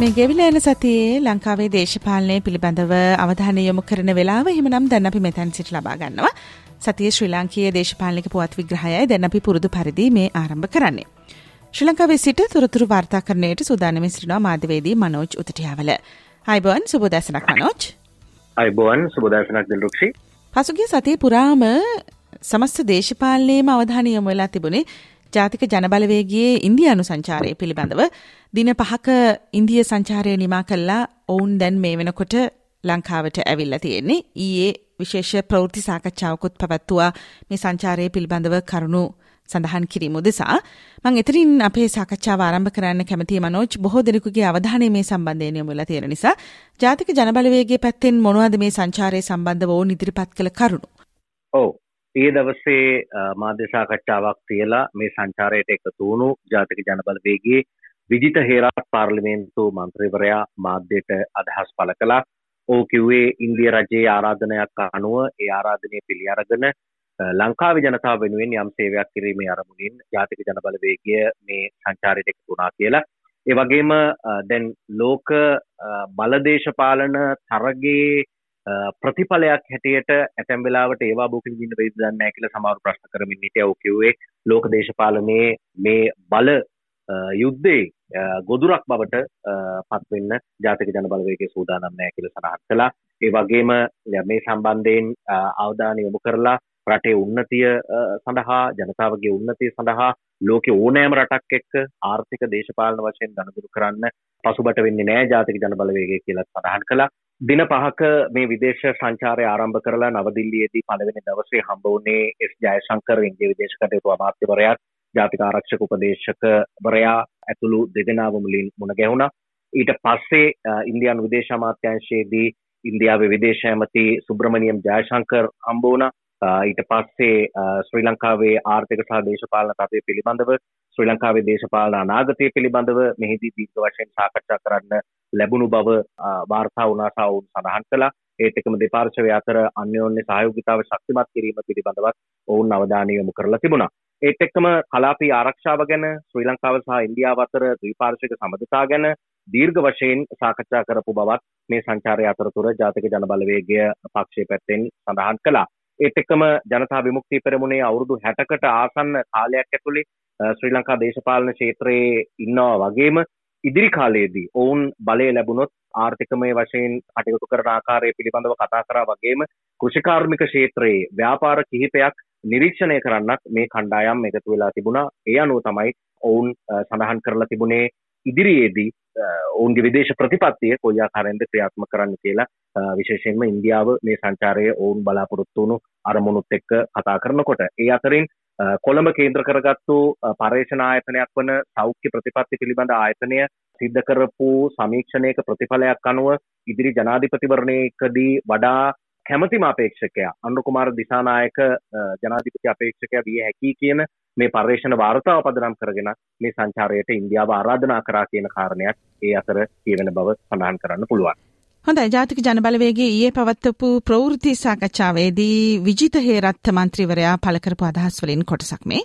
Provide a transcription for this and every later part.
මේ ගෙවිල එන සතියේ ලංකාවේ දේශපාලනය පිළිබඳව අවධානය යොමු කරන වෙලාව එහෙමනම් දැන් අපි මෙතැන් සිට ලබා ගන්නවා. සතියේ ශ්‍රී ලාංකීය දේශපාලනික පුවත් විග්‍රහයයි දැන් අපි පුරුදු පරිදි මේ ආරම්භ කරන්නේ. ශ්‍රී ලංකාවේ සිට තොරතුරු වාර්තාකරණයට සූදානමින් සිටිනවා මාධ්‍යවේදී මනෝජ් උතටියාවල. අයිබෝන් සුබෝදෑසනක් මනෝජ්. අයිබෝන් සුබෝදෑසනක් දිල්රුක්ෂි. පසුගිය සතියේ පුරාම සමස්ත දේශපාලනයේම අවධානය යොමු වෙලා තිබුණේ ජාතික ජනබලවේගයේ ඉන්දියානු සංචාරය පිළිබඳව දින පහක ඉන්දිය සංචාරය නිමා කල්ලා ඔවුන් දැන් මේ වෙනකොට ලංකාවට ඇවිල්ලා තියෙන්නේ. ඊයේ විශේෂ ප්‍රවෘත්ති සාකච්ඡාවකුත් පැවැත්තුවා මේ සංචාරය පිළිබඳව කරුණු සඳහන් කිරීම උදෙසා මං එතරින් අපේ සාකච්ඡාව ආරම්භ කරන්න කැමති මනෝජ්. බොහෝ දෙනෙකුගේ අවධානය මේ සම්බන්ධයෙන් යොමු වෙලා තියෙන නිසා ජාතික ජනබලවේගයේ පැත්තෙන් මොනවද මේ සංචාරය සම්බන්ධව ඕන් ඉදිරිපත් කළ කරුණු? ඔව්. ඒ දවසේ මාධ්‍ය සාකච්ඡාවක් තියලා මේ සංචාරයට එකතු වුණු ජාතික ජනබලවේගයේ විජිත හේරත් පාර්ලිමේන්තු මන්ත්‍රීවරයා මාධ්‍යයට අදහස් පළ කළා. ඕ කිව්වේ ඉන්දිය රජයේ ආරාධනයක් අනුව ඒ ආරාධනය පිළි අරගෙන ලංකාවේ ජනතාව වෙනුවෙන් යම් සේවයක් කිරීමේ අරමුණින් ජාතික ජනබලවේගය මේ සංචාරයට එකතු වුණා කියලා. ඒ වගේම දැන් ලෝක බලදේශපාලන තරගේ ප්‍රතිඵලයක් හැටියට ඇතැම් වෙලාවට ඒවා බෝක විඳින්න වෙයිද දන්නේ නැහැ කියලා සමහර ප්‍රශ්න කරමින් හිටියා. ඔව් කිව්වේ ලෝක දේශපාලනයේ මේ බල යුද්ධේ ගොදුරක් බවට පත්වෙන්න ජාතික ජන බලවේගයේ සූදානම් නැහැ කියලා සඳහන් කළා. ඒ වගේම මේ සම්බන්ධයෙන් අවධානය යොමු කරලා රටේ උන්නතිය සඳහා ජනතාවගේ උන්නතිය සඳහා ලෝකෙ ඕනෑම රටක් එක්ක ආර්ථික දේශපාලන වශයෙන් ගනුදෙනු කරන්න පසුබට වෙන්නේ නැහැ ජාතික ජන බලවේගය කියලා සඳහන් කළා. දින පහක මේ විදේශ සංචාරය ආරම්භ කරලා නවදිල්ලියේදී පළවෙනි දවසේ හම්බ වුණේ එස් ජයශංකර් ඉන්දිය විදේශ කටයුතු අමාත්‍යවරයා ජාතික ආරක්ෂක උපදේශකවරයා ඇතුළු දෙදෙනාව මුලින් මුණ ගැහුණා. ඊට පස්සේ ඉන්දියානු විදේශ අමාත්‍යංශයේදී ඉන්දියාවේ විදේශ ඇමති සුබ්‍රමණියම් ජයශංකර් හම්බ වුණා. ඊට පස්සේ ශ්‍රී ලංකාවේ ආර්ථික සහ දේශපාලන තත්ත්වය පිළිබඳව ශ්‍රී ලංකාවේ දේශපාලන අනාගතය පිළිබඳව මෙහිදී දීර්ඝ වශයෙන් සාකච්ඡා කරන්න ලැබුණු බව වාර්තා වුණා සහ ඔවුන් සඳහන් කළා. ඒත් එකම දෙපාර්ශවය අතර අන්‍යෝන්‍ය සහයෝගිතාව ශක්තිමත් කිරීම පිළිබඳවත් ඔවුන් අවධානය යොමු කරලා තිබුණා. ඒත් එක්කම කලාපී ආරක්ෂාව ගැන ශ්‍රී ලංකාව සහ ඉන්දියාව අතර ද්විපාර්ශ්වික සමගතා ගැන දීර්ඝ වශයෙන් සාකච්ඡා කරපු බවත් මේ සංචාරය අතරතුර ජාතික ජනබලවේගය පක්ෂය පැත්තෙන් සඳහන් කළා. ඒත් එක්කම ජනතා විමුක්ති පෙරමුණේ අවුරුදු 60කට ආසන්න කාලයක් ඇතුළේ ශ්‍රී ලංකා දේශපාලන ක්ෂේත්‍රයේ ඉන්නවා වගේම ඉදිරි කාලයේදී ඔවුන් බලය ලැබුණොත් ආර්ථිකමය වශයෙන් කටයුතු කරන ආකාරය පිළිබඳව කතා කරා වගේම කෘෂිකාර්මික ක්ෂේත්‍රයේ ව්‍යාපාර කිහිපයක් නිරීක්ෂණය කරන්නත් මේ කණ්ඩායම් එකතු වෙලා තිබුණා. ඒ අනුව තමයි ඔවුන් සඳහන් කරලා තිබුණේ ඉදිරියේදී ඔවුන්ගේ විදේශ ප්‍රතිපත්තිය කොයි ආකාරයෙන්ද ක්‍රියාත්මක කරන්න කියලා විශේෂයෙන්ම ඉන්දියාව මේ සංචාරය ඔවුන් බලාපොරොත්තු වුණු අරමුණුත් එක්ක කතා කරනකොට ඒ අතරින් කොළඹ කේන්ද්‍ර කරගත්තු පර්යේෂණ ආයතනයක් වන සෞඛ්‍ය ප්‍රතිපත්ති පිළිබඳ ආයතනය සිද්ධ කරපු සමීක්ෂණයක ප්‍රතිඵලයක් අනුව ඉදිරි ජනාධිපතිවරණයකදී වඩා කැමතිම අපේක්ෂකයා අනුකුමාර දිසානායක ජනාධිපති අපේක්ෂකයා විය හැකි කියන මේ පර්යේෂණ වාර්තාව පදනම් කරගෙන මේ සංචාරයට ඉන්දියාව ආරාධනා කරා කියන කාරණයක් ඒ අතර කියවෙන බව සඳහන් කරන්න පුළුවන්. හොඳයි. ජාතික ජනබලවේගේ ඊයේ පවත්වපු ප්‍රවෘත්ති සාකච්ඡාවේදී විජිත හේරත්ත මන්ත්‍රීවරයා පළ කරපු අදහස් වලින් කොටසක් මේ.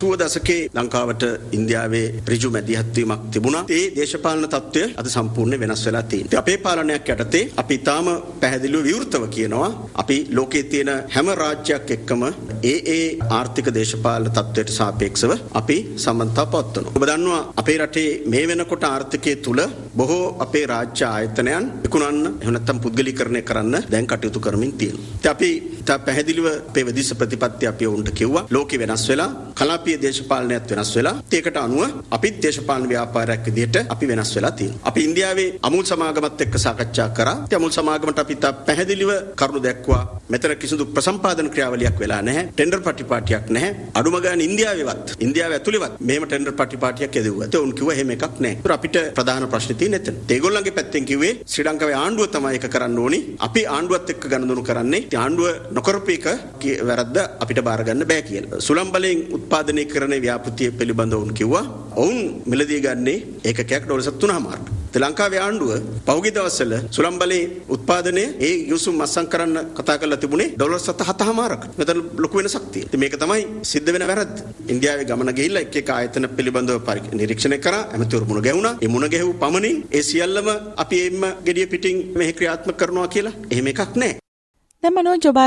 තුව දසකේ ලංකාවට ඉන්දියාවේ ඍජු මැදිහත්වීමක් තිබුණා. ඒ දේශපාලන තත්ත්වය අද සම්පූර්ණ වෙනස් වෙලා තියෙනවා. අපේ පාලනයක් යටතේ අපි තාම පැහැදිලිව විවෘතව කියනවා අපි ලෝකයේ තියෙන හැම රාජ්‍යයක් එක්කම ඒ ඒ ආර්ථික දේශපාලන තත්ත්වයට සාපේක්ෂව අපි සම්බන්ධතා පවත්වනවා. ඔබ දන්නවා අපේ රටේ මේ වෙනකොට ආර්ථිකයේ තුල බොහෝ අපේ රාජ්‍ය ආයතනයන් විකුණන්න එහෙම නැත්නම් පුද්ගලීකරණය කරන්න දැන් කටයුතු කරමින් තියෙනවා. ඉතින් අපි තා පැහැදිලිව අපේ විදිස ප්‍රතිපත්ති අපි උන්ට කිව්වා ලෝකෙ වෙනස් වෙලා කලාප ජාත්‍යන්තර්ජාලීය දේශපාලනයත් වෙනස් වෙලා ඒකට අනුව අපිත් දේශපාලන ව්‍යාපාරයක් විදිහට අපි වෙනස් වෙලා තියෙනවා. අපි ඉන්දියාවේ අමුල් සමාගමත් එක්ක සාකච්ඡා කරා. ඒ අමුල් සමාගමට අපි තා පැහැදිලිව කරුණු දැක්වුවා. මෙතන කිසිදු ප්‍රසම්පාදන ක්‍රියාවලියක් වෙලා නැහැ. ටෙන්ඩර් පටිපාටියක් නැහැ. අඩුම ගානේ ඉන්දියාවේවත් ඉන්දියාව ඇතුළේවත් මෙහෙම ටෙන්ඩර් පටිපාටියක් යදුවා. ඒක උන් කිව්වා එහෙම එකක් නැහැ. ඒක අපිට ප්‍රධාන ප්‍රශ්නේ තියෙන්නේ එතන. ඒගොල්ලන්ගේ පැත්තෙන් කිව්වේ ශ්‍රී ලංකාවේ ආණ්ඩුව තමයි ඒක කරන්න ඕනි. අපි ආණ්ඩුවත් එක්ක ගනුදෙනු කරන්නේ. ආණ්ඩුව නොකරපු එක වැරද්ද අපිට බාර ගන්න බෑ කියලා. සුළම් බලයෙන් උත්පාදනය කරන ව්‍යාපෘතිය පිළිබඳව උන් කිව්වා. ඔවුන් මිලදී ගන්නේ ඒකකයක් ඩොලර් 3.5 ශ්‍රී ලංකාවේ ආණ්ඩුව පහුගිය දවස්වල සුළම් බලයේ උත්පාදනය ඒ යුසුම් මස්සම් කරන්න කතා කරලා තිබුණේ ඩොලර් 7.5ක. මෙතන ලොකු වෙනසක් තියෙනවා. මේක තමයි සිද්ධ වෙන වැරද්ද. ඉන්දියාවේ ගමන ගිහිල්ලා එක් එක ආයතන පිළිබඳව නිරීක්ෂණය කරා. ඇමතිවරු මුණ ගැහුණා. ඒ මුණ ගැහුව පමණින් ඒ සියල්ලම අපි එම්ම gediya පිටින් මෙහි ක්‍රියාත්මක කරනවා කියලා එහෙම එකක් නැහැ. දැන් මනෝජ් ඔබ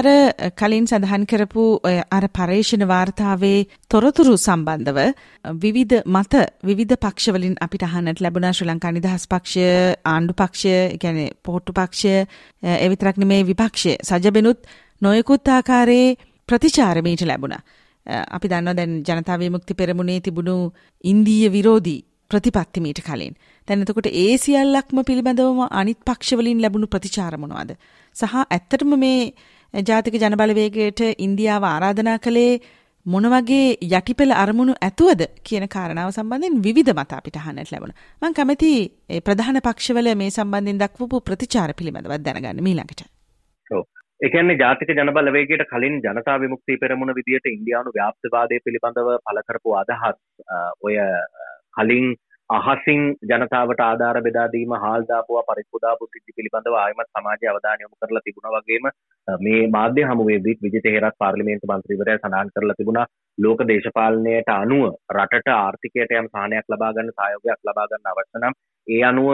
කලින් සඳහන් කරපු අර පර්යේෂණ වාර්තාවේ තොරතුරු සම්බන්ධව විවිධ මත විවිධ පක්ෂවලින් අපිට අහන්නට ලැබුණා ශ්‍රී ලංකා නිදහස් පක්ෂය ආණ්ඩු පක්ෂය කියන්නේ පොහොට්ටු පක්ෂය ඒ විතරක් නෙමේ විපක්ෂය සජබෙනුත් නොයෙකුත් ආකාරයේ ප්‍රතිචාර මීට ලැබුණා. අපි දන්නවා දැන් ජනතා විමුක්ති පෙරමුණේ තිබුණු ඉන්දීය විරෝධී ප්‍රතිපත්ති මීට කලින්. දැන් එතකොට ඒ සියල්ලක්ම පිළිබඳවම අනිත් පක්ෂවලින් ලැබුණු ප්‍රතිචාර මොනවද? සහ ඇත්තටම මේ ජාතික ජනබලවේගයට ඉන්දියාව ආරාධනා කළේ මොන වගේ යටිපෙළ අරමුණු ඇතුවද කියන කාරණාව සම්බන්ධයෙන් විවිධ මත අපිට අහන්නට ලැබුණා. මම කැමති ප්‍රධාන පක්ෂවල මේ සම්බන්ධයෙන් දක්වපු ප්‍රතිචාර පිළිබඳව දැනගන්න මීළඟට. ඔව්. ඒ කියන්නේ ජාතික ජනබලවේගයට කලින් ජනතා විමුක්ති පෙරමුණ විදියට ඉන්දියානු ව්‍යාප්තවාදය පිළිබඳව පළ කරපු අදහස් ඔය කලින් අහසින් ජනතාවට ආධාර බෙදාදීම හාල් දාපුවා පරිප්පු දාපු සිද්ධි පිළිබඳව ආයමත් සමාජය අවධානය යොමු කරලා තිබුණා වගේම මේ මාධ්‍ය හමුවේදීත් විජිත හේරත් පාර්ලිමේන්තු මන්ත්‍රීවරයා සඳහන් කරලා තිබුණා ලෝක දේශපාලනයට අනුව රටට ආර්ථිකයට යම් සහනයක් ලබා ගන්න සහයෝගයක් ලබා ගන්න අවශ්‍ය නම් ඒ අනුව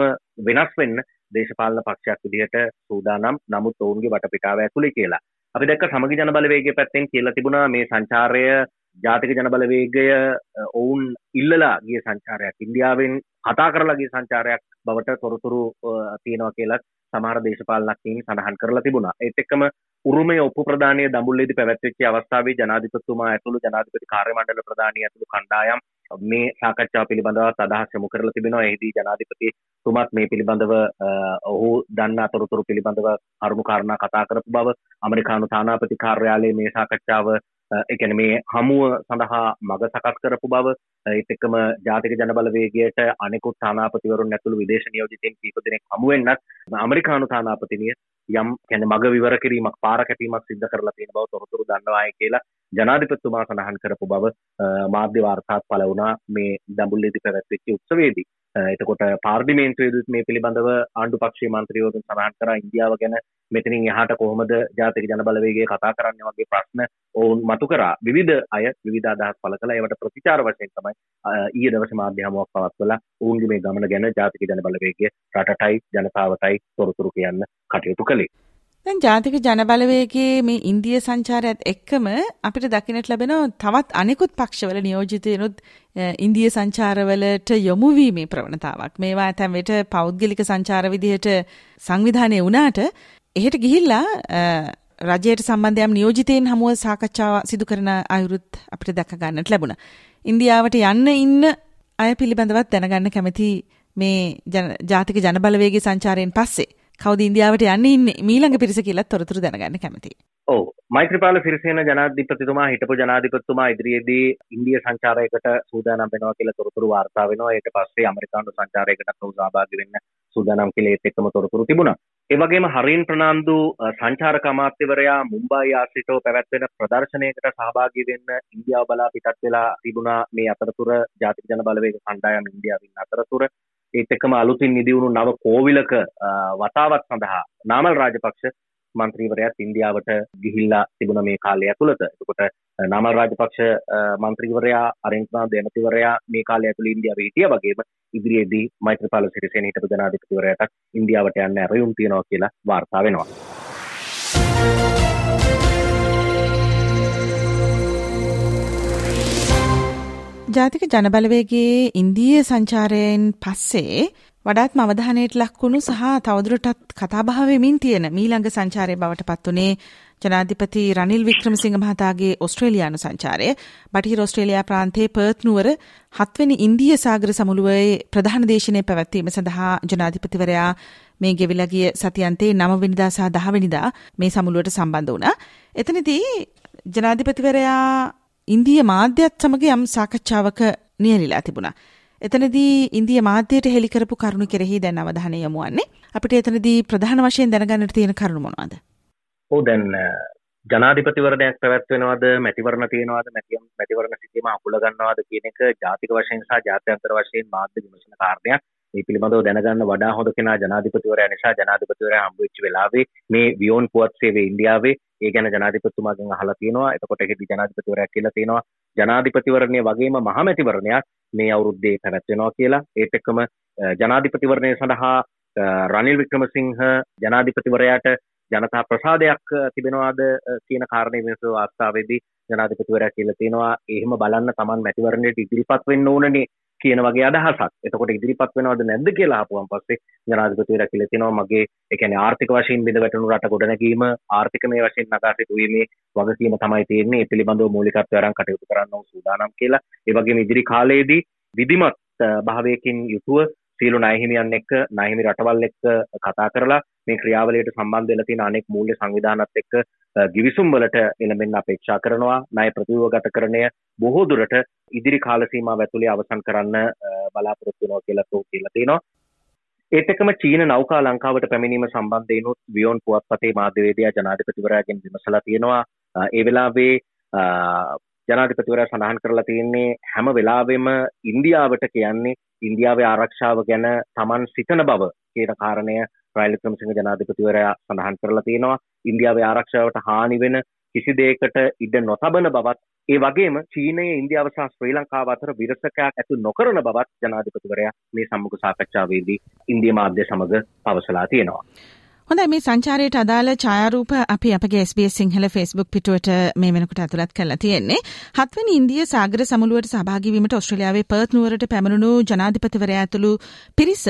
වෙනස් වෙන්න දේශපාලන පක්ෂයක් විදිහට සූදානම් නමුත් ඔවුන්ගේ වටපිටාව ඇතුළේ කියලා. අපි දැක්ක සමගි ජන බලවේගය පැත්තෙන් කියලා තිබුණා මේ සංචාරය ජාතික ජනබලවේගය ඔවුන් ඉල්ලලා ගිය සංචාරයක් ඉන්දියාවෙන් කතා කරලා ගිය සංචාරයක් බවට තොරතුරු තියෙනවා කියලත් සමහර දේශපාලනඥයින් සඳහන් කරලා තිබුණා. ඒත් එක්කම උරුමය ඔප්පු ප්‍රදානය දඹුල්ලේදී පැවැත්වෙච්ච අවස්ථාවේ ජනාධිපතිතුමා ඇතුළු ජනාධිපති කාර්ය මණ්ඩල ප්‍රධානී ඇතුළු කණ්ඩායම් මේ සාකච්ඡාව පිළිබඳව අදහස් යොමු කරලා තිබෙනවා. එහිදී ජනාධිපති තුමත් මේ පිළිබඳව ඔහු දන්න අතොරතුරු පිළිබඳව කරුණු කාරණා කතා කරපු බව ඇමරිකානු තානාපති කාර්යාලයේ මේ සාකච්ඡාව එකන මේ හමුව සඳහා මග සකස් කරපු බව ඒත් එක්කම ජාතික ජනබලවේගයට අනෙකුත් තානාපතිවරුන් ඇතුළු විදේශ නියෝජිතයින් කීප දෙනෙක් හමු වෙන්නත් ඇමරිකානු තානාපතිනිය යම් කියන්නේ මග විවර කිරීමක් පාර කැපීමක් සිද්ධ කරලා තියෙන බව තොරතුරු දන්නවායි කියලා ජනාධිපතිතුමා සඳහන් කරපු බව මාධ්‍ය වාර්තාත් පළ වුණා මේ දඹුල්ලේදී පැවැත්වෙච්ච උත්සවයේදී. එතකොට පාර්ලිමේන්තුවේදීත් මේ පිළිබඳව ආණ්ඩු පක්ෂීය මන්ත්‍රීවරුන් සඳහන් කරා ඉන්දියාව ගැන මෙතනින් එහාට කොහොමද ජාතික ජනබලවේගය කතා කරන්න වගේ ප්‍රශ්න ඔවුන් මතු කරා. විවිධ අය විවිධ අදහස් පළ කළා. ඒවට ප්‍රතිචාර වශයෙන් තමයි ඊයේ දවසේ මාධ්‍ය හමුවක් පවත්වලා ඔවුන්ගේ මේ ගමන ගැන ජාතික ජනබලවේගය රටටයි ජනතාවටයි තොරතුරු කියන්න කටයුතු කළේ. දැන් ජාතික ජනබලවේගයේ මේ ඉන්දිය සංචාරයත් එක්කම අපිට දකින්නට ලැබෙන තවත් අනෙකුත් පක්ෂවල නියෝජිතයනුත් ඉන්දිය සංචාරවලට යොමු වීමේ ප්‍රවණතාවක්. මේවා ඇතැම් විට පෞද්ගලික සංචාර විදිහට සංවිධානය වුණාට එහෙට ගිහිල්ලා රජයට සම්බන්ධයම් නියෝජිතයෙන් හමුව සාකච්ඡාව සිදු කරන අයුරුත් අපිට දැක ගන්නට ලැබුණ. ඉන්දියාවට යන්න ඉන්න අය පිළිබඳවත් දැනගන්න කැමති මේ ජාතික ජනබලවේගේ සංචාරයෙන් පස්සේ කවුද ඉන්දියාවට යන්න ඉන්නේ මීළඟ පිරිස කියලත් තොරතුරු දැනගන්න කැමති. ඔව් මෛත්‍රීපාල සිරිසේන ජනාධිපතිතුමා හිටපු ජනාධිපතිතුමා ඉදිරියේදී ඉන්දිය සංචාරයකට සූදානම් වෙනවා කියලා තොරතුරු වාර්තා වෙනවා. ඊට පස්සේ ඇමරිකානු සංචාරයකට සහභාගී වෙන්න සූදානම් කියලා ඒත් එක්කම තොරතුරු තිබුණා. ඒ වගේම හරින් ප්‍රනාන්දු සංචාරක අමාත්‍යවරයා මුම්බායි ආශ්‍රිතව පැවැත්වෙන ප්‍රදර්ශනයකට සහභාගී වෙන්න ඉන්දියාව බලා පිටත් වෙලා තිබුණා මේ අතරතුර ජාතික ජන බලවේග කණ්ඩායම් ඉන්දියාවින් අතරතුර ඒත් එක්කම අලුතින් නිදිවුණු නව කෝවිලක වතාවත් සඳහා නාමල් රාජපක්ෂ මන්ත්‍රීවරයාත් ඉන්දියාවට ගිහිල්ලා තිබුණ මේ කාලය ඇතුළත. එතකොට නාමල් රාජපක්ෂ මන්ත්‍රීවරයා අරින්ත්‍රාන්ත දෙමතිවරයා මේ කාලය ඇතුළේ ඉන්දියාවේ හිටියා වගේම ඉදිරියේදී මෛත්‍රීපාල සිරිසේන හිටපු ජනාධිපතිවරයාට ඉන්දියාවට යන්න ඇරයුම් තියෙනවා කියලා වාර්තා වෙනවා. ජාතික ජනබලවේගේ ඉන්දීය සංචාරයෙන් පස්සේ වඩාත්ම අවධානයට ලක්වුණු සහ තවදුරටත් කතාබහ වෙමින් තියෙන මීළඟ සංචාරය බවට පත්වනේ ජනාධිපති රනිල් වික්‍රමසිංහ මහතාගේ ඔස්ට්‍රේලියානු සංචාරය බටහිර ඔස්ට්‍රේලියා ප්‍රාන්තයේ පර්ත් නුවර හත්වෙනි ඉන්දිය සාගර සමුළුවේ ප්‍රධාන දේශනය පැවැත්වීම සඳහා ජනාධිපතිවරයා මේ ගෙවිලා ගිය සතියන්තේ 9 වෙනිදා සහ 10 වෙනිදා මේ සමුළුවට සම්බන්ධ වුණා. එතනදී ජනාධිපතිවරයා ඉන්දිය මාධ්‍යත් සමග යම් සාකච්ඡාවක නියැලිලා තිබුණා. එතනදී ඉන්දිය මාධ්‍යයට හෙළි කරපු කරුණු කෙරෙහි දැන් අවධානය යොමු වන්නේ. අපිට එතනදී ප්‍රධාන වශයෙන් දැනගන්නට තියෙන කරුණු මොනවාද? ඔව් දැන් ජනාධිපතිවරණයක් පැවැත්වෙනවද මැතිවරණ තියෙනවද මැතිවරණ සිටීම අකුල ගන්නවද කියන එක ජාතික වශයෙන් සහ ජාත්‍යන්තර වශයෙන් මාධ්‍ය විමසන කාරණයක්. මේ පිළිබඳව දැනගන්න වඩා හොඳ කෙනා ජනාධිපතිවරයා නිසා ජනාධිපතිවරයා හම්බ වෙච්ච වෙලාවේ මේ වියෝන් පුවත් සේවය ඉන්දියාවේ ඒ ගැන ජනාධිපතිතුමාගෙන් අහලා තියෙනවා. එතකොට ඒකෙදි ජනාධිපතිවරයා කියලා තියෙනවා. ජනාධිපතිවරණය වගේම මහමැතිවරණයක් මේ අවුරුද්දේ පැවැත්වෙනවා කියලා. ඒත් එක්කම ජනාධිපතිවරණය සඳහා රනිල් වික්‍රමසිංහ ජනාධිපතිවරයාට ජනතා ප්‍රසාදයක් තිබෙනවාද කියන කාරණය වෙනස වාස්ථාවේදී ජනාධිපතිවරයා කියලා තියෙනවා. එහෙම බලන්න Taman මැතිවරණයට ඉදිරිපත් වෙන්න ඕනනේ. කියන වගේ අදහසක්. එතකොට ඉදිරිපත් වෙනවද නැද්ද කියලා අහපුවන් පස්සේ ජනාධිපතිවරයා කියලා තියෙනවා මගේ ඒ කියන්නේ ආර්ථික වශයෙන් බිඳ වැටුණු රට ගොඩනැගීම ආර්ථිකමය වශයෙන් නගා සිටුවීමේ වගකීම තමයි තියෙන්නේ. ඒ පිළිබඳව මූලිකත්වය අරන් කටයුතු කරන්න ඕන සූදානම් කියලා. ඒ වගේම ඉදිරි කාලයේදී විධිමත් භාවයකින් යුතුව සියලු ණයහිමියන් එක්ක ණයහිමි රටවල් එක්ක කතා කරලා මේ ක්‍රියාවලියට සම්බන්ධ වෙලා තියෙන අනෙක් මූල්‍ය සංවිධානත් එක්ක ගිවිසුම් වලට එළඹෙන්න අපේක්ෂා කරනවා. ණය ප්‍රතිව්‍යුහගතකරණය බොහෝ දුරට ඉදිරි කාල සීමාව ඇතුලේ අවසන් කරන්න බලාපොරොත්තු වෙනවා කියලා තෝ කියලා තියෙනවා. ඒත් එක්කම චීන නෞකා ලංකාවට පැමිණීම සම්බන්ධයෙන්ුත් වියෝන් පුවත්පතේ මාධ්‍යවේදියා ජනාධිපතිවරයාගෙන් විමසලා තියෙනවා. ඒ වෙලාවේ ජනාධිපතිවරයා සඳහන් කරලා තියෙන්නේ හැම වෙලාවෙම ඉන්දියාවට කියන්නේ ඉන්දියාවේ ආරක්ෂාව ගැන Taman සිතන බව කියන කාරණය රයිල් වික්‍රමසිංහ ජනාධිපතිවරයා සඳහන් කරලා තියෙනවා ඉන්දියාවේ ආරක්ෂාවට හානි වෙන කිසි දෙයකට ඉඩ නොතබන බවත් ඒ වගේම චීනයේ ඉන්දියාව සහ ශ්‍රී ලංකාව අතර විරසකයක් ඇතු නොකරන බවත් ජනාධිපතිවරයා මේ සම්මුඛ සාකච්ඡාවේදී ඉන්දිය මාධ්‍ය සමග පවසලා තියෙනවා. හොඳයි මේ සංචාරයට අදාළ ඡායාරූප අපි අපගේ SBS සිංහල Facebook පිටුවට මේ වෙනකොට ඇතුළත් කරලා තියෙන්නේ. හත්වෙනි ඉන්දිය සාගර සමුළුවට සහභාගී වීමට ඕස්ට්‍රේලියාවේ පර්ත් නුවරට පැමිණුණු ජනාධිපතිවරයා ඇතුළු පිරිස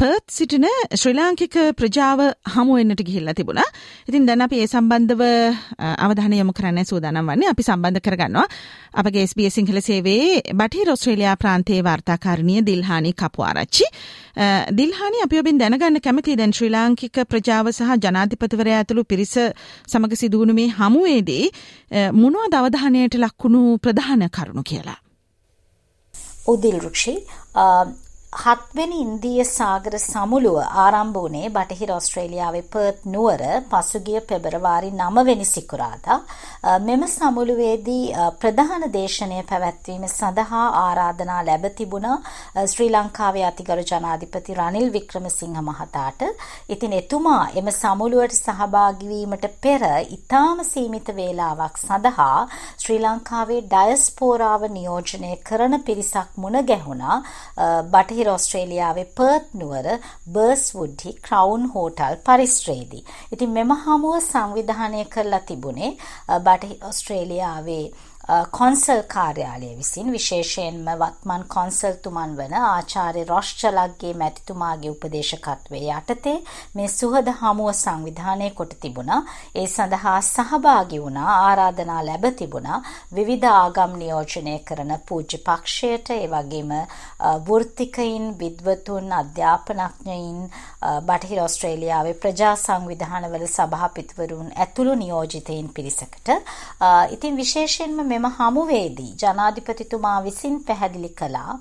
පර්ත් සිටින ශ්‍රී ලාංකික ප්‍රජාව හමු වෙන්නට ගිහිල්ලා තිබුණා. ඉතින් දැන් අපි ඒ සම්බන්ධව අවධානය යොමු කරන්න සූදානම් වන්නේ. අපි සම්බන්ධ කරගන්නවා අපගේ SBS සිංහල සේවයේ බටහිර ඕස්ට්‍රේලියා ප්‍රාන්තයේ වාර්තාකාරණිය දිල්හානි කපුආරච්චි. දිල්හානි අපි ඔබෙන් දැනගන්න කැමතියි දැන් ශ්‍රී ලාංකික ප්‍රජාව සහ ජනාධිපතිවරයා ඇතුළු පිරිස සමග සිදුවුණු මේ හමුවේදී මොනවද අවධානයට ලක්වුණු ප්‍රධාන කරුණු කියලා. උදිල් රුක්ෂි හත්වෙනි ඉන්දිය සාගර සමුළුව ආරම්භ වුණේ බටහිර ඔස්ට්‍රේලියාවේ පර්ත් නුවර පසුගිය පෙබරවාරි 9 වෙනි සිකුරාදා. මෙම සමුළුවේදී ප්‍රධාන දේශනය පැවැත්වීම සඳහා ආරාධනා ලැබ තිබුණා ශ්‍රී ලංකාවේ අතිගරු ජනාධිපති රනිල් වික්‍රමසිංහ මහතාට. ඉතින් එතුමා එම සමුළුවට සහභාගී වීමට පෙර ඊටාම සීමිත වේලාවක් සඳහා ශ්‍රී ලංකාවේ ඩයස්පෝරාව නියෝජනය කරන පිරිසක් මුණ ගැහුණා. බටහිර බටහිර ඔස්ට්‍රේලියාවේ පර්ත් නුවර බර්ස්වුඩ්හි ක්‍රවුන් හෝටල් පරිස්ත්‍රේදී. ඉතින් මෙම හමුව සංවිධානය කරලා තිබුණේ බටහිර ඔස්ට්‍රේලියාවේ කොන්සල් කාර්යාලය විසින් විශේෂයෙන්ම වත්මන් කොන්සල්තුමන් වන ආචාර්ය රොෂ්චලක්ගේ මැතිතුමාගේ උපදේශකත්වය යටතේ මේ සුහද හමුව සංවිධානය කොට තිබුණා. ඒ සඳහා සහභාගි වුණා ආරාධනා ලැබ තිබුණා විවිධ ආගම් නියෝජනය කරන පූජ්‍ය පක්ෂයට ඒ වගේම වෘත්තිකයින් විද්වතුන් අධ්‍යාපනඥයින් බටහිර ඔස්ට්‍රේලියාවේ ප්‍රජා සංවිධානවල සභාපතිවරුන් ඇතුළු නියෝජිතයින් පිරිසකට ඉතින් විශේෂයෙන්ම මෙම හමුවේදී ජනාධිපතිතුමා විසින් පැහැදිලි කළා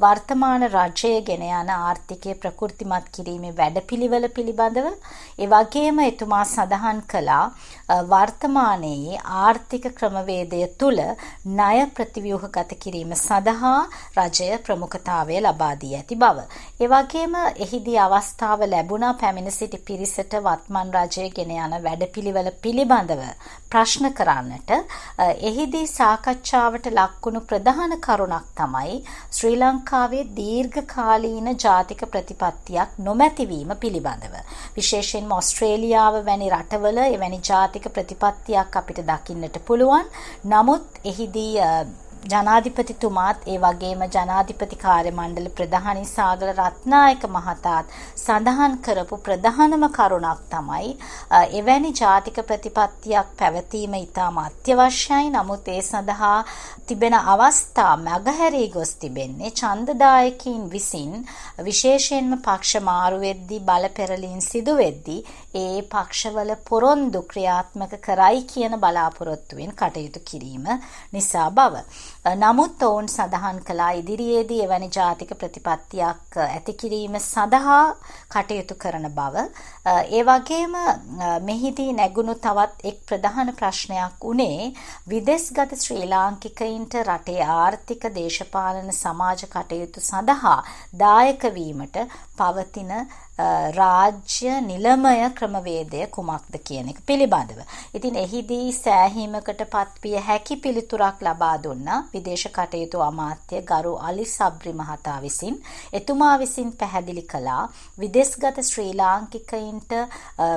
වර්තමාන රජය ගෙන යන ආර්ථිකය ප්‍රකෘතිමත් කිරීමේ වැඩපිළිවෙල පිළිබඳව. ඒ වගේම එතුමා සඳහන් කළා වර්තමානයේ ආර්ථික ක්‍රමවේදය තුල ණය ප්‍රතිව්‍යුහගත කිරීම සඳහා රජය ප්‍රමුඛතාවය ලබා දී ඇති බව. ඒ වගේම එහිදී අවස්ථාව ලැබුණා පැමිණ සිටි පිරිසට වත්මන් රජය ගෙන යන වැඩපිළිවෙල පිළිබඳව ප්‍රශ්න කරන්නට. එහිදී සාකච්ඡාවට ලක්වුණු ප්‍රධාන කරුණක් තමයි ශ්‍රී ලංකාවේ දීර්ඝකාලීන ජාතික ප්‍රතිපත්තියක් නොමැතිවීම පිළිබඳව. විශේෂයෙන්ම ඔස්ට්‍රේලියාව වැනි රටවල එවැනි ජාතික ප්‍රතිපත්තියක් අපිට දකින්නට පුළුවන්. නමුත් එහිදී ජනාධිපතිතුමාත් ඒ වගේම ජනාධිපති කාර්ය මණ්ඩල ප්‍රධානී සාගල රත්නායක මහතාත් සඳහන් කරපු ප්‍රධානම කරුණක් තමයි එවැනි ජාතික ප්‍රතිපත්තියක් පැවතීම ඉතාම අත්‍යවශ්‍යයි. නමුත් ඒ සඳහා තිබෙන අවස්ථා මගහැරී ගොස් තිබෙන්නේ ඡන්දදායකයින් විසින් විශේෂයෙන්ම පක්ෂ මාරු වෙද්දී බල පෙරලීම් සිදු වෙද්දී ඒ පක්ෂවල පොරොන්දු ක්‍රියාත්මක කරයි කියන බලාපොරොත්තුවෙන් කටයුතු කිරීම නිසා බව. නමුත් ඔවුන් සඳහන් කළා ඉදිරියේදී එවැනි ජාතික ප්‍රතිපත්තියක් ඇති කිරීම සඳහා කටයුතු කරන බව. ඒ වගේම මෙහිදී නැගුණු තවත් එක් ප්‍රධාන ප්‍රශ්නයක් උනේ විදෙස්ගත ශ්‍රී ලාංකිකයින්ට රටේ ආර්ථික දේශපාලන සමාජ කටයුතු සඳහා දායක වීමට පවතින රාජ්‍ය නිලමය ක්‍රමවේදය කුමක්ද කියන එක පිළිබඳව. ඉතින් එහිදී සෑහීමකට පත්විය හැකි පිළිතුරක් ලබා දුන්නා විදේශ කටයුතු අමාත්‍ය ගරු අලි සබ්රි මහතා විසින්. එතුමා විසින් පැහැදිලි කළා විදේශගත ශ්‍රී ලාංකිකයින්ට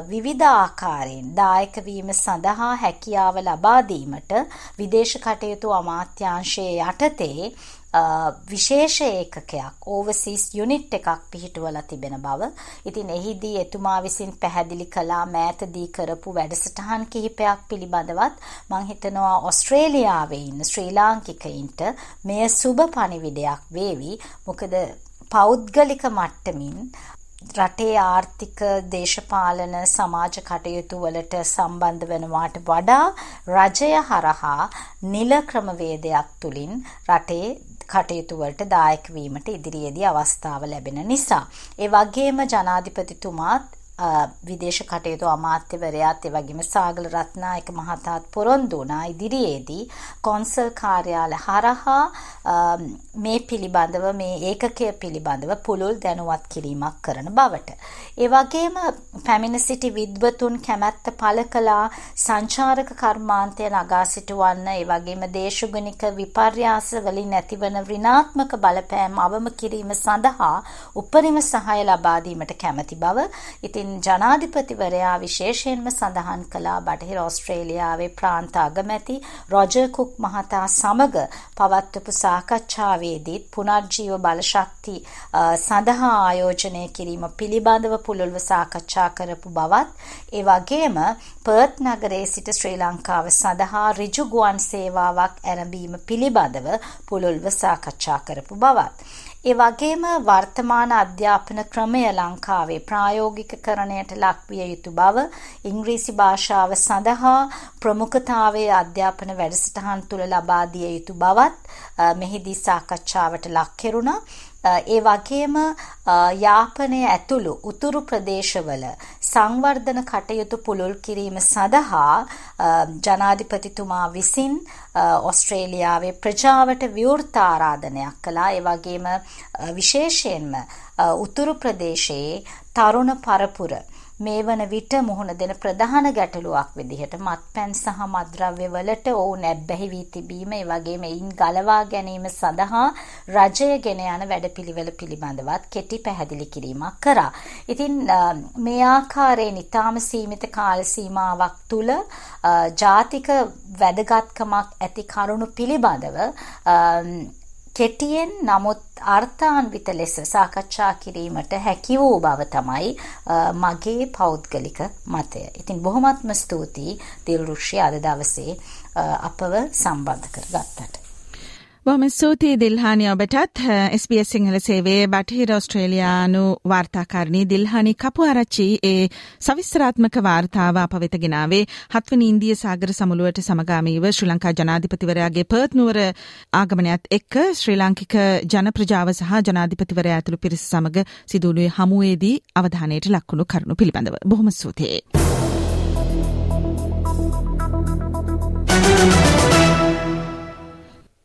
විවිධ ආකාරයෙන් දායක වීම සඳහා හැකියාව ලබා දීමට විදේශ කටයුතු අමාත්‍යාංශයේ යටතේ විශේෂ ඒකකයක් ඕවසීස් යුනිට් එකක් පිහිටුවලා තිබෙන බව. ඉතින් එහිදී එතුමා විසින් පැහැදිලි කළා මෑතදී කරපු වැඩසටහන් කිහිපයක් පිළිබඳවත් මං හිතනවා ඔස්ට්‍රේලියාවේ ඉන්න ශ්‍රී ලාංකිකයින්ට මෙය සුබ පණිවිඩයක් වේවි. මොකද පෞද්ගලික මට්ටමින් රටේ ආර්ථික දේශපාලන සමාජ කටයුතු වලට සම්බන්ධ වෙනවාට වඩා රජය හරහා නිල ක්‍රමවේදයක් තුලින් රටේ කටයුතු වලට දායක වීමට ඉදිරියේදී අවස්ථාව ලැබෙන නිසා. ඒ වගේම ජනාධිපතිතුමාත් විදේශ කටයුතු අමාත්‍යවරයාත් එවැගේම සාගල රත්නායක මහතාත් පොරොන්දු වුණා ඉදිරියේදී කොන්සල් කාර්යාල හරහා මේ පිළිබඳව මේ ඒකකය පිළිබඳව පුළුල් දැනුවත් කිරීමක් කරන බවට. ඒ වගේම පැමිණ සිටි විද්වතුන් කැමැත්ත පළ කළා සංචාරක කර්මාන්තය නගා සිටුවන්න ඒ වගේම දේශගුණික විපර්යාස වලින් ඇතිවන ඍණාත්මක බලපෑම් අවම කිරීම සඳහා උපරිම සහාය ලබා දීමට කැමැති බව. ඉතින් ඉතින් ජනාධිපතිවරයා විශේෂයෙන්ම සඳහන් කළා බටහිර ඔස්ට්‍රේලියාවේ ප්‍රාන්ත අගමැති රොජර් කුක් මහතා සමග පවත්වපු සාකච්ඡාවේදීත් පුනර්ජීව බලශක්ති සඳහා ආයෝජනය කිරීම පිළිබඳව පුළුල්ව සාකච්ඡා කරපු බවත් ඒ වගේම පර්ත් නගරයේ සිට ශ්‍රී ලංකාව සඳහා ඍජු ගුවන් සේවාවක් ආරම්භීම පිළිබඳව පුළුල්ව සාකච්ඡා කරපු බවත්. ඒ වගේම වර්තමාන අධ්‍යාපන ක්‍රමය ලංකාවේ ප්‍රායෝගිකකරණයට ලක්විය යුතු බව ඉංග්‍රීසි භාෂාව සඳහා ප්‍රමුඛතාවයේ අධ්‍යාපන වැඩසටහන් තුළ ලබා දිය යුතු බවත් මෙහිදී සාකච්ඡාවට ලක් කෙරුණා. ඒ වගේම යාපනය ඇතුළු උතුරු ප්‍රදේශවල සංවර්ධන කටයුතු පුළුල් කිරීම සඳහා ජනාධිපතිතුමා විසින් ඔස්ට්‍රේලියාවේ ප්‍රජාවට විවෘත ආරාධනයක් කළා. ඒ වගේම විශේෂයෙන්ම උතුරු ප්‍රදේශයේ තරුණ පරපුර මේ වන විට මුහුණ දෙන ප්‍රධාන ගැටලුවක් විදිහට මත්පැන් සහ මත්ද්‍රව්‍ය වලට ඔවුන් ඇබ්බැහි වී තිබීම ඒ වගේම එයින් ගලවා ගැනීම සඳහා රජය ගෙන යන වැඩපිළිවෙල පිළිබඳවත් කෙටි පැහැදිලි කිරීමක් කරා. ඉතින් මේ ආකාරයෙන් ඊටාම සීමිත කාල සීමාවක් තුල ජාතික වැදගත්කමක් ඇති කරුණු පිළිබඳව කෙටියෙන් නමුත් අර්ථාන්විත ලෙස සාකච්ඡා කිරීමට හැකි වූ බව තමයි මගේ පෞද්ගලික මතය. ඉතින් බොහොමත්ම ස්තුතියි දිල්රුෂි අද දවසේ අපව සම්බන්ධ කරගත්තට. බොහොම ස්තුතියි දිල්හානි ඔබටත් SBS සිංහල සේවයේ බටහිර ඔස්ට්‍රේලියානු වාර්තාකාරණී දිල්හානි කපුආරච්චි ඒ සවිස්තරාත්මක වාර්තාව අප වෙත ගෙනාවේ හත්වනි ඉන්දිය සාගර සමුළුවට සමගාමීව ශ්‍රී ලංකා ජනාධිපතිවරයාගේ පර්ත් නුවර ආගමනයත් එක්ක ශ්‍රී ලාංකික ජන ප්‍රජාව සහ ජනාධිපතිවරයා ඇතුළු පිරිස සමග සිදුවුණුවේ හමුවේදී අවධානයට ලක්වුණු කරුණු පිළිබඳව බොහොම ස්තුතියි.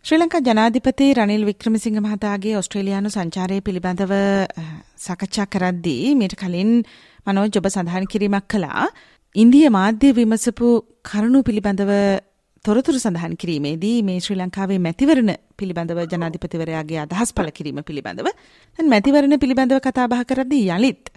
ශ්‍රී ලංකා ජනාධිපති රනිල් වික්‍රමසිංහ මහතාගේ ඔස්ට්‍රේලියානු සංචාරය පිළිබඳව සාකච්ඡා කරද්දී මීට කලින් මනෝජ් ඔබ සඳහන් කිරීමක් කළා. ඉන්දිය මාධ්‍ය විමසපු කරුණු පිළිබඳව තොරතුරු සඳහන් කිරීමේදී මේ ශ්‍රී ලංකාවේ මැතිවරණ පිළිබඳව ජනාධිපතිවරයාගේ අදහස් පළ කිරීම පිළිබඳව දැන් මැතිවරණ පිළිබඳව කතා බහ කරද්දී යලිත්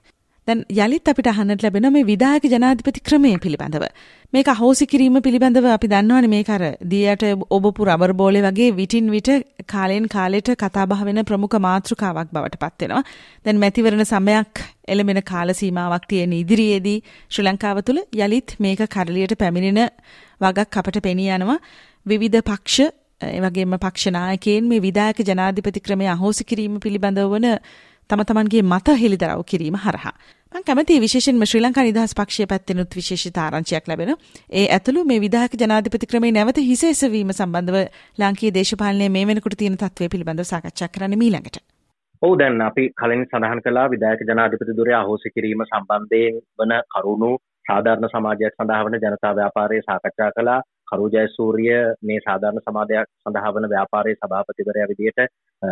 දැන් යළිත් අපිට අහන්නට ලැබෙන මේ විධායක ජනාධිපති ක්‍රමය පිළිබඳව. මේක අහෝසි කිරීම පිළිබඳව අපි දන්නවනේ මේක අර දියට ඔබපු රබර් බෝලේ වගේ විටින් විට කාලෙන් කාලෙට කතාබහ වෙන ප්‍රමුඛ මාතෘකාවක් බවට පත් වෙනවා. දැන් මැතිවරණ සමයක් එළමෙන කාල සීමාවක් තියෙන ඉදිරියේදී ශ්‍රී ලංකාව තුළ යළිත් මේක කරලියට පැමිණෙන වගක් අපට පෙනී යනවා. විවිධ පක්ෂ ඒ වගේම පක්ෂ නායකයන් මේ විධායක ජනාධිපති ක්‍රමය අහෝසි කිරීම පිළිබඳව වන තම තමන්ගේ මත හෙළිදරව් කිරීම හරහා. මං කැමති විශේෂෙන්ම ශ්‍රී ලංකා නිදහස් පක්ෂය පැත්තෙනුත් විශේෂිත ආරංචියක් ලැබෙන. ඒ ඇතුළු මේ විධායක ජනාධිපති ක්‍රමයේ නැවත හිසෙසවීම සම්බන්ධව ලාංකීය දේශපාලනයේ මේ වෙනකොට තියෙන තත්ත්වය පිළිබඳව සාකච්ඡා කරන්න මීළඟට. ඔව් දැන් අපි කලින් සඳහන් කළා විධායක ජනාධිපති දුරේ අහෝසි කිරීම සම්බන්ධයෙන් වන කරුණු සාධාරණ සමාජයක් සඳහා වන ජනතා ව්‍යාපාරයේ සාකච්ඡා කළා කරු ජයසූරිය මේ සාධාරණ සමාජයක් සඳහා වන ව්‍යාපාරයේ සභාපතිවරයා විදිහට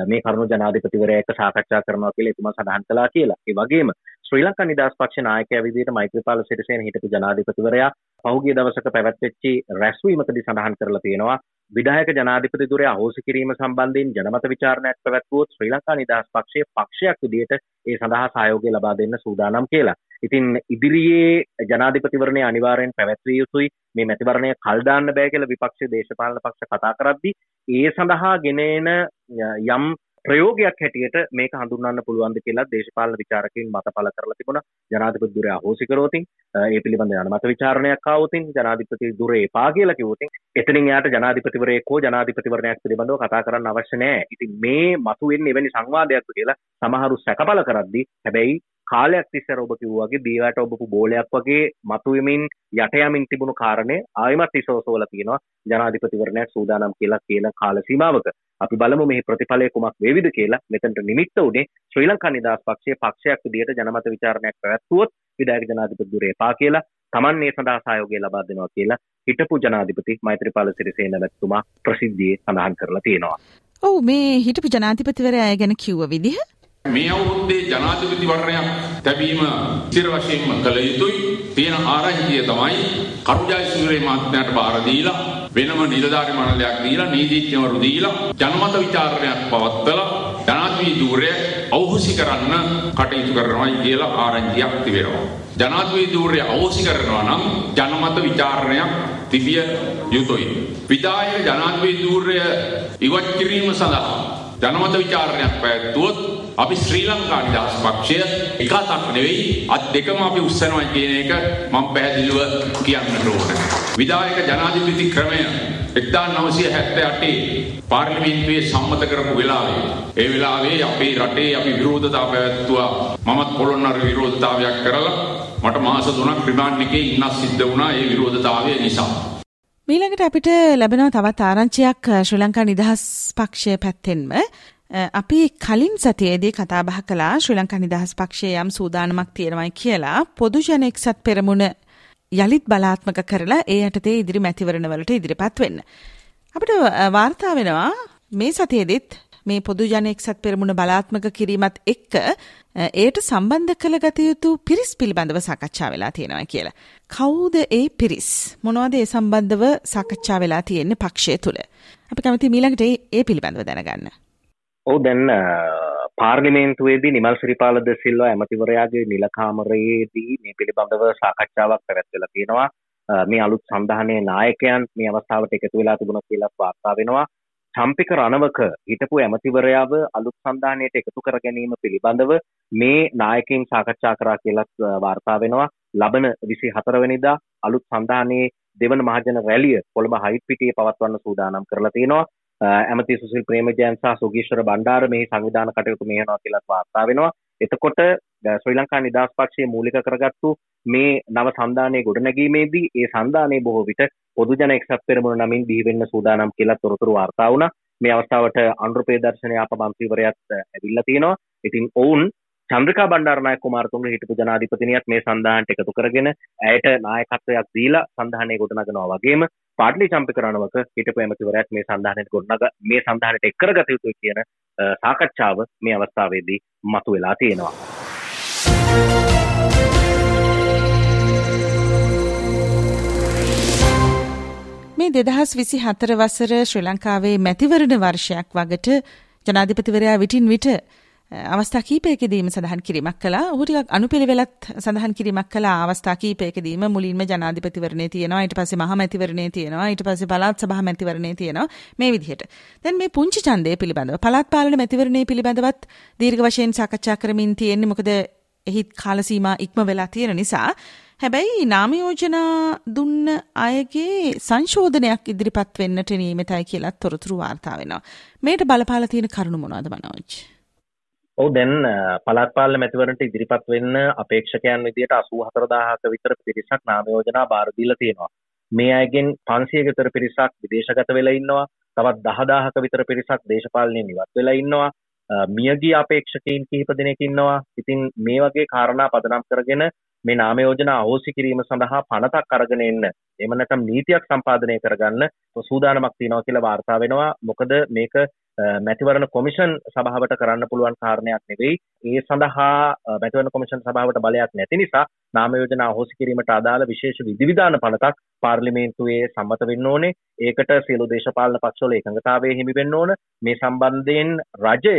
මේ කරුණු ජනාධිපතිවරයා එක්ක සාකච්ඡා කරනවා කියලා එතුමා සඳහන් කළා කියලා. ඒ වගේම ශ්‍රී ලංකා නිදහස් පක්ෂ නායකයා විදිහට මෛත්‍රීපාල සිරිසේන හිටපු ජනාධිපතිවරයා පහුගිය දවසක පැවැත්වෙච්ච රැස්වීමකදී සඳහන් කරලා තියෙනවා විධායක ජනාධිපති දුරේ අහෝසි කිරීම සම්බන්ධයෙන් ජනමත විචාරණයක් පැවැත්වුවොත් ශ්‍රී ලංකා නිදහස් පක්ෂයේ පක්ෂයක් විදිහට ඒ සඳහා සහයෝගය ලබා දෙන්න සූදානම් කියලා. ඉතින් ඉදිරියේ ජනාධිපතිවරණය අනිවාර්යෙන් පැවැත්විය යුතුයි. මේ මැතිවරණය කල් දාන්න බෑ කියලා විපක්ෂයේ දේශපාලන පක්ෂ කතා කරද්දී ඒ සඳහා ගෙනෙන යම් ප්‍රයෝගයක් හැටියට මේක හඳුන්වන්න පුළුවන්ද කියලා දේශපාලන විචාරකයින් මත පළ කරලා තිබුණා. ජනාධිපති දුරේ අහෝසි කරෝතින් ඒ පිළිබඳ ජනමත විචාරණයක් ආවොතින් ජනාධිපති දුරේ එපා කියලා කිව්වොතින් එතනින් යාට ජනාධිපතිවරයෙක් හෝ ජනාධිපතිවරණයක් පිළිබඳව කතා කරන්න අවශ්‍ය නැහැ. ඉතින් මේ මතුවෙන්නේ එවැනි සංවාදයක් කියලා සමහරු සැකපල කරද්දී හැබැයි කාලයක් තිස්සර ඔබ කිව්වාගේ දීවට ඔබපු බෝලයක් වගේ මතුවමින් යට යමින් තිබුණු කාරණය ආයමත් ඉසෝසෝල තියෙනවා. ජනාධිපතිවරණයක් සූදානම් කියලා කියන කාල සීමාවක. අපි බලමු මෙහි ප්‍රතිඵලය කුමක් වේවිද කියලා. මෙතනට නිමිත්ත උනේ ශ්‍රී ලංකා නිදහස් පක්ෂයේ පක්ෂයක් විදිහට ජනමත විචාරණයක් පැවැත්වුවොත් විධායක ජනාධිපති දුරේ පා කියලා තමන් මේ සඳහා සහයෝගය ලබා දෙනවා කියලා හිටපු ජනාධිපති මෛත්‍රීපාල සිරිසේන මැතිතුමා ප්‍රසිද්ධියේ සඳහන් කරලා තියෙනවා. ඔව් මේ හිටපු ජනාධිපතිවරයා ගැන කිව්ව විදිහ මේ අවුරුද්දේ ජනාධිපති වර්ණයක් තැබීම ස්ථිර වශයෙන්ම කළ යුතුයි. තියෙන ආරංචිය තමයි කරුජයසූරිය මහත්මයාට බාර දීලා වෙනම නිලධාරි මණ්ඩලයක් දීලා නීතිඥවරු දීලා ජනමත විචාරණයක් පවත්වලා ජනාධිපති ධූරය අවහුසි කරන්න කටයුතු කරනවායි කියලා ආරංචියක් තිබෙනවා. ජනාධිපති ධූරය අවහුසි කරනවා නම් ජනමත විචාරණයක් තිබිය යුතුයි. විධායක ජනාධිපති ධූරය ඉවත් කිරීම සඳහා ජනමත විචාරණයක් පැවැත්වුවොත් අපි ශ්‍රී ලංකා නිදහස් පක්ෂය එක අතක් නෙවෙයි අත් දෙකම අපි උස්සනවා කියන එක මම පැහැදිලිව කියන්නට ඕන. විධායක ජනාධිපති ක්‍රමය 1978 පාර්ලිමේන්තුවේ සම්මත කරපු වෙලාවේ ඒ වෙලාවේ අපේ රටේ අපි විරෝධතාව පැවැත්තුවා මමත් පොළොන්නරු විරෝධතාවයක් කරලා මට මාස 3ක් රිමාන්ඩ් එකේ ඉන්නත් සිද්ධ වුණා ඒ විරෝධතාවය නිසා. මීළඟට අපිට ලැබෙනවා තවත් ආරංචියක් ශ්‍රී ලංකා නිදහස් පක්ෂය පැත්තෙන්ම අපි කලින් සතියේදී කතා බහ කළා ශ්‍රී ලංකා නිදහස් පක්ෂයේ යම් සූදානමක් තියෙනවයි කියලා පොදු ජන එක්සත් පෙරමුණ යළිත් බලාත්මක කරලා ඒ යටතේ ඉදිරි මැතිවරණ වලට ඉදිරිපත් වෙන්න. අපිට වාර්තා වෙනවා මේ සතියේදීත් මේ පොදු ජන එක්සත් පෙරමුණ බලාත්මක කිරීමත් එක්ක ඒට සම්බන්ධ කළ ගත යුතු පිරිස් පිළිබඳව සාකච්ඡා වෙලා තියෙනවා කියලා. කවුද ඒ පිරිස්? මොනවද ඒ සම්බන්ධව සාකච්ඡා වෙලා තියෙන්නේ පක්ෂය තුල? අපි කැමති මීළඟට ඒ පිළිබඳව දැනගන්න. ඔව් දැන් පාර්ලිමේන්තුවේදී නිමල් ශ්‍රීපාලද සිල්වා ඇමතිවරයාගේ නිලකාමරයේදී මේ පිළිබඳව සාකච්ඡාවක් පැවැත්වෙලා තියෙනවා. මේ අලුත් සන්ධානයේ නායකයන් මේ අවස්ථාවට එකතු වෙලා තිබුණා කියලා වාර්තා වෙනවා. චම්පික රණවක හිටපු ඇමතිවරයාව අලුත් සන්ධානයට එකතු කර ගැනීම පිළිබඳව මේ නායකයින් සාකච්ඡා කරා කියලා වාර්තා වෙනවා. ලබන 24 වෙනිදා අලුත් සන්ධානයේ දෙවන මහජන රැලිය කොළඹ හයිට් පිටියේ පවත්වන්න සූදානම් කරලා තියෙනවා. ඇමති සුසිල් ප්‍රේමජයන් සහ සුගීශ්වර බණ්ඩාර මෙහි සංවිධාන කටයුතු මෙහෙනවා කියලා වාර්තා වෙනවා. එතකොට ශ්‍රී ලංකා නිදහස් පක්ෂයේ මූලික කරගත්තු මේ නව සන්ධානයේ ගොඩනැගීමේදී ඒ සන්ධානයේ බොහෝ විට පොදු ජන එක්සත් පෙරමුණ නමින් බිහි වෙන්න සූදානම් කියලා තොරතුරු වාර්තා වුණා. මේ අවස්ථාවට අනුරපේ දර්ශනය අප මන්ත්‍රීවරයාත් ඇවිල්ලා තියෙනවා. ඉතින් ඔවුන් චන්ද්‍රකා බණ්ඩාරනායක කුමාරතුංග හිටපු ජනාධිපතිනියත් මේ සන්ධානයට එකතු කරගෙන ඇයට නායකත්වයක් දීලා සන්ධානය ගොඩනගනවා වගේම පාටලි චම්පික රණවක හිටපු ඇමතිවරයාත් මේ සන්ධානයට ගොඩනග මේ සන්ධානයට එක් කරගත යුතුයි කියන සාකච්ඡාව මේ අවස්ථාවේදී මතුවලා තියෙනවා. මේ දෙදහස් විසි හතර වසර ශ්‍රී ලංකාවේ මැතිවරණ වර්ෂයක් වගට ජනාධිපතිවරයා විටින් විට අවස්ථා කීපයකදීම සඳහන් කිරීමක් කළා. ඔහු ටිකක් අනුපිළිවෙලත් සඳහන් කිරීමක් කළා අවස්ථා කීපයකදීම මුලින්ම ජනාධිපතිවරණේ තියෙනවා ඊට පස්සේ මහමැතිවරණේ තියෙනවා ඊට පස්සේ පළාත් සභා මැතිවරණේ තියෙනවා මේ විදිහට. දැන් මේ පුංචි ඡන්දය පිළිබඳව පළාත් පාලන මැතිවරණේ පිළිබඳවත් දීර්ඝ වශයෙන් සාකච්ඡා කරමින් තියෙන්නේ මොකද එහි කාල සීමා ඉක්ම වෙලා තියෙන නිසා හැබැයි නාම යෝජනා දුන්න අයගේ සංශෝධනයක් ඉදිරිපත් වෙන්නට නියමිතයි කියලා තොරතුරු වාර්තා වෙනවා. මේට බලපාලා තියෙන කරුණු මොනවද මනෝජ්? ඔව් දැන් පළාත් පාලන මැතිවරණට ඉදිරිපත් වෙන්න අපේක්ෂකයන් විදියට 84000ක විතර පිරිසක් නාම යෝජනා බාර දීලා තියෙනවා. මේ අයගෙන් 500 විතර පිරිසක් විදේශගත වෙලා ඉන්නවා. තවත් 10000ක විතර පිරිසක් දේශපාලනයෙන් ඉවත් වෙලා ඉන්නවා. මියගිය අපේක්ෂකයින් කිහිප දෙනෙක් ඉන්නවා. ඉතින් මේ වගේ කාරණා පදනම් කරගෙන මේ නාම යෝජනා අහෝසි කිරීම සඳහා පනතක් අරගෙන එන්න එහෙම නැත්නම් නීතියක් සම්පාදනය කරගන්න සූදානමක් තියෙනවා කියලා වාර්තා වෙනවා. මොකද මේක මැතිවරණ කොමිෂන් සභාවට කරන්න පුළුවන් කාරණයක් නෙවෙයි. ඒ සඳහා මැතිවරණ කොමිෂන් සභාවට බලයක් නැති නිසා නාම යෝජනා අහෝසි කිරීමට අදාළ විශේෂ විධිවිධාන පනතක් පාර්ලිමේන්තුවේ සම්මත වෙන්න ඕනේ. ඒකට සියලු දේශපාලන පක්ෂවල එකඟතාවය හිමි වෙන්න ඕන. මේ සම්බන්ධයෙන් රජය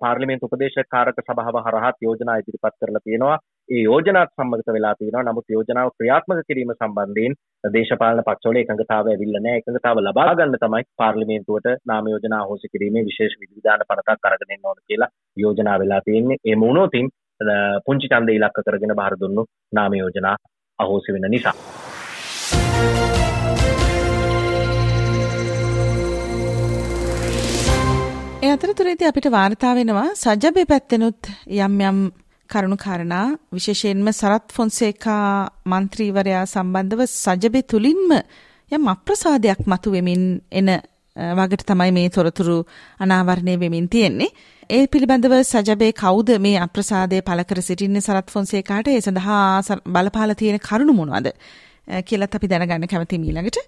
පාර්ලිමේන්තු උපදේශක කාරක සභාව හරහා යෝජනා ඉදිරිපත් කරලා තියෙනවා. ඒ යෝජනාත් සම්මත වෙලා තියෙනවා. නමුත් යෝජනාව ක්‍රියාත්මක කිරීම සම්බන්ධයෙන් දේශපාලන පක්ෂවල එකඟතාවය ඇවිල්ලා නැහැ. එකඟතාව ලබා ගන්න තමයි පාර්ලිමේන්තුවට නාම යෝජනා අහෝසි කිරීමේ විශේෂ විධිවිධාන පනතක් අරගෙන එන්න ඕන කියලා යෝජනා වෙලා තියෙන්නේ. ඒ වුණොතින් පුංචි ඡන්ද ඉලක්ක කරගෙන බාර දුන්නු නාම යෝජනා අහෝසි වෙන නිසා. ඒ අතරතුරේදී අපිට වාර්තා වෙනවා සජබේ පැත්තෙනුත් යම් යම් කරුණු කාරණා විශේෂයෙන්ම සරත් ෆොන්සේකා മന്ത്രിවරයා සම්බන්ධව සජබේ තුලින්ම යම් අප්‍රසාදයක් මතුවෙමින් එන වගට තමයි මේ තොරතුරු අනාවරණය වෙමින් තියෙන්නේ. ඒ පිළිබඳව සජබේ කවුද මේ අප්‍රසාදය පළ කර සිටින්නේ සරත් ෆොන්සේකාට ඒ සඳහා බලපාලා තියෙන කරුණු මොනවද කියලත් අපි දැනගන්න කැමති ඊළඟට.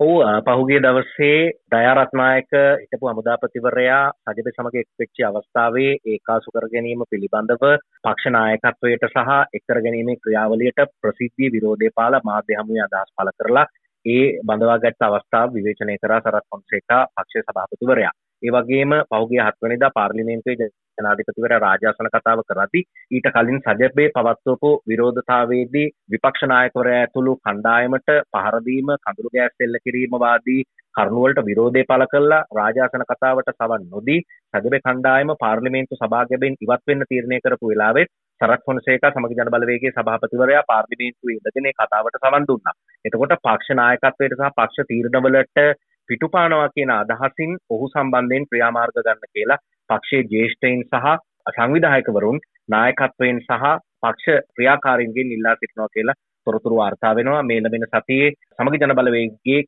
ඔව් පහුගිය දවසේ දයාරත්නායක හිටපු හමුදාපතිවරයා රජබ සමග එක්වෙච්ච අවස්ථාවේ ඒකාසු කර ගැනීම පිළිබඳව පක්ෂ නායකත්වයට සහ එක්කර ගැනීමේ ක්‍රියාවලියට ප්‍රසිද්ධිය විරෝධය පාලා මාධ්‍ය හමුවේ අදහස් පළ කරලා ඒ බඳවාගත් අවස්ථාව විවේචනය කරා සරත් ෆොන්සේකා පක්ෂ සභාපතිවරයා. ඒ වගේම පහුගිය හත්වනිදා පාර්ලිමේන්තුවේ ජනාධිපතිවරයා රාජාසන කතාව කරද්දී ඊට කලින් සජබේ පවත්වපු විරෝධතාවයේදී විපක්ෂ නායකවරයා ඇතුළු කණ්ඩායමට පහර දීම කඳුළු ගෑස් එල්ල කිරීම වාදී කරුණුවලට විරෝධය පළ කළා රාජාසන කතාවට සවන් නොදී සජබේ කණ්ඩායම පාර්ලිමේන්තු සභාගයෙන් ඉවත් වෙන්න තීරණය කරපු වෙලාවේ සරත් ෆොන්සේකා සමග ජන බලවේගයේ සභාපතිවරයා පාර්ලිමේන්තුවේ ඉඳගෙන කතාවට සවන් දුන්නා. එතකොට පක්ෂ නායකත්වයට සහ පක්ෂ තීරණවලට පිටුපානවා කියන අදහසින් ඔහු සම්බන්ධයෙන් ක්‍රියාමාර්ග ගන්න කියලා පක්ෂයේ ජේෂ්ඨයින් සහ සංවිධායකවරුන් නායකත්වයෙන් සහ පක්ෂ ක්‍රියාකාරීන්ගෙන් ඉල්ලා සිටිනවා කියලා තොරතුරු වාර්තා වෙනවා මේ ලැබෙන සතියේ සමග ජන බලවේගයේ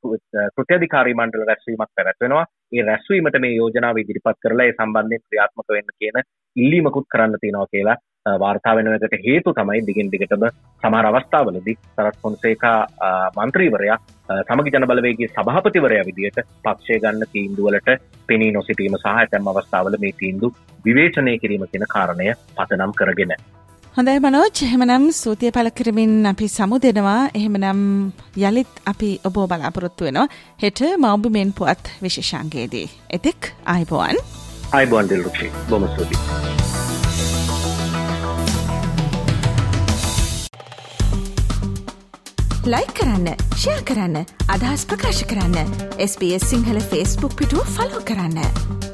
කෘත්‍යාධිකාරී මණ්ඩල රැස්වීමක් පැවැත්වෙනවා ඒ රැස්වීමට මේ යෝජනාව ඉදිරිපත් කරලා ඒ සම්බන්ධයෙන් ක්‍රියාත්මක වෙන්න කියන ඉල්ලීමකුත් කරන්න තියෙනවා කියලා වාර්තා වෙන එකට හේතු තමයි දිගින් දිගටම සමහර අවස්ථාවලදී සරත් ෆොන්සේකා මන්ත්‍රීවරයා සමගි ජන බලවේගයේ සභාපතිවරයා විදියට පක්ෂය ගන්න තීන්දුවලට පෙනී නොසිටීම සහ ඇතැම් අවස්ථාවල මේ තීන්දුව විවේචනය කිරීම කියන කාරණය පතනම් කරගෙන. හොඳයි මනෝජ් එහෙමනම් සූතිය පළ කරමින් අපි සමු දෙනවා එහෙමනම් යළිත් අපි ඔබ බලාපොරොත්තු වෙනවා හෙට මවබිමෙන් පුවත් විශේෂංගේදී. එතෙක් අයිබෝන් අයිබෝන් දිල්රුක්ෂි බොම සූතියි. ලයි කරන්න ෂයා කරන්න අදහස් ප්‍රකාශ කරන්න SBS සිංහල ෆස්බුක් පිටුව ෆලෝ කරන්න.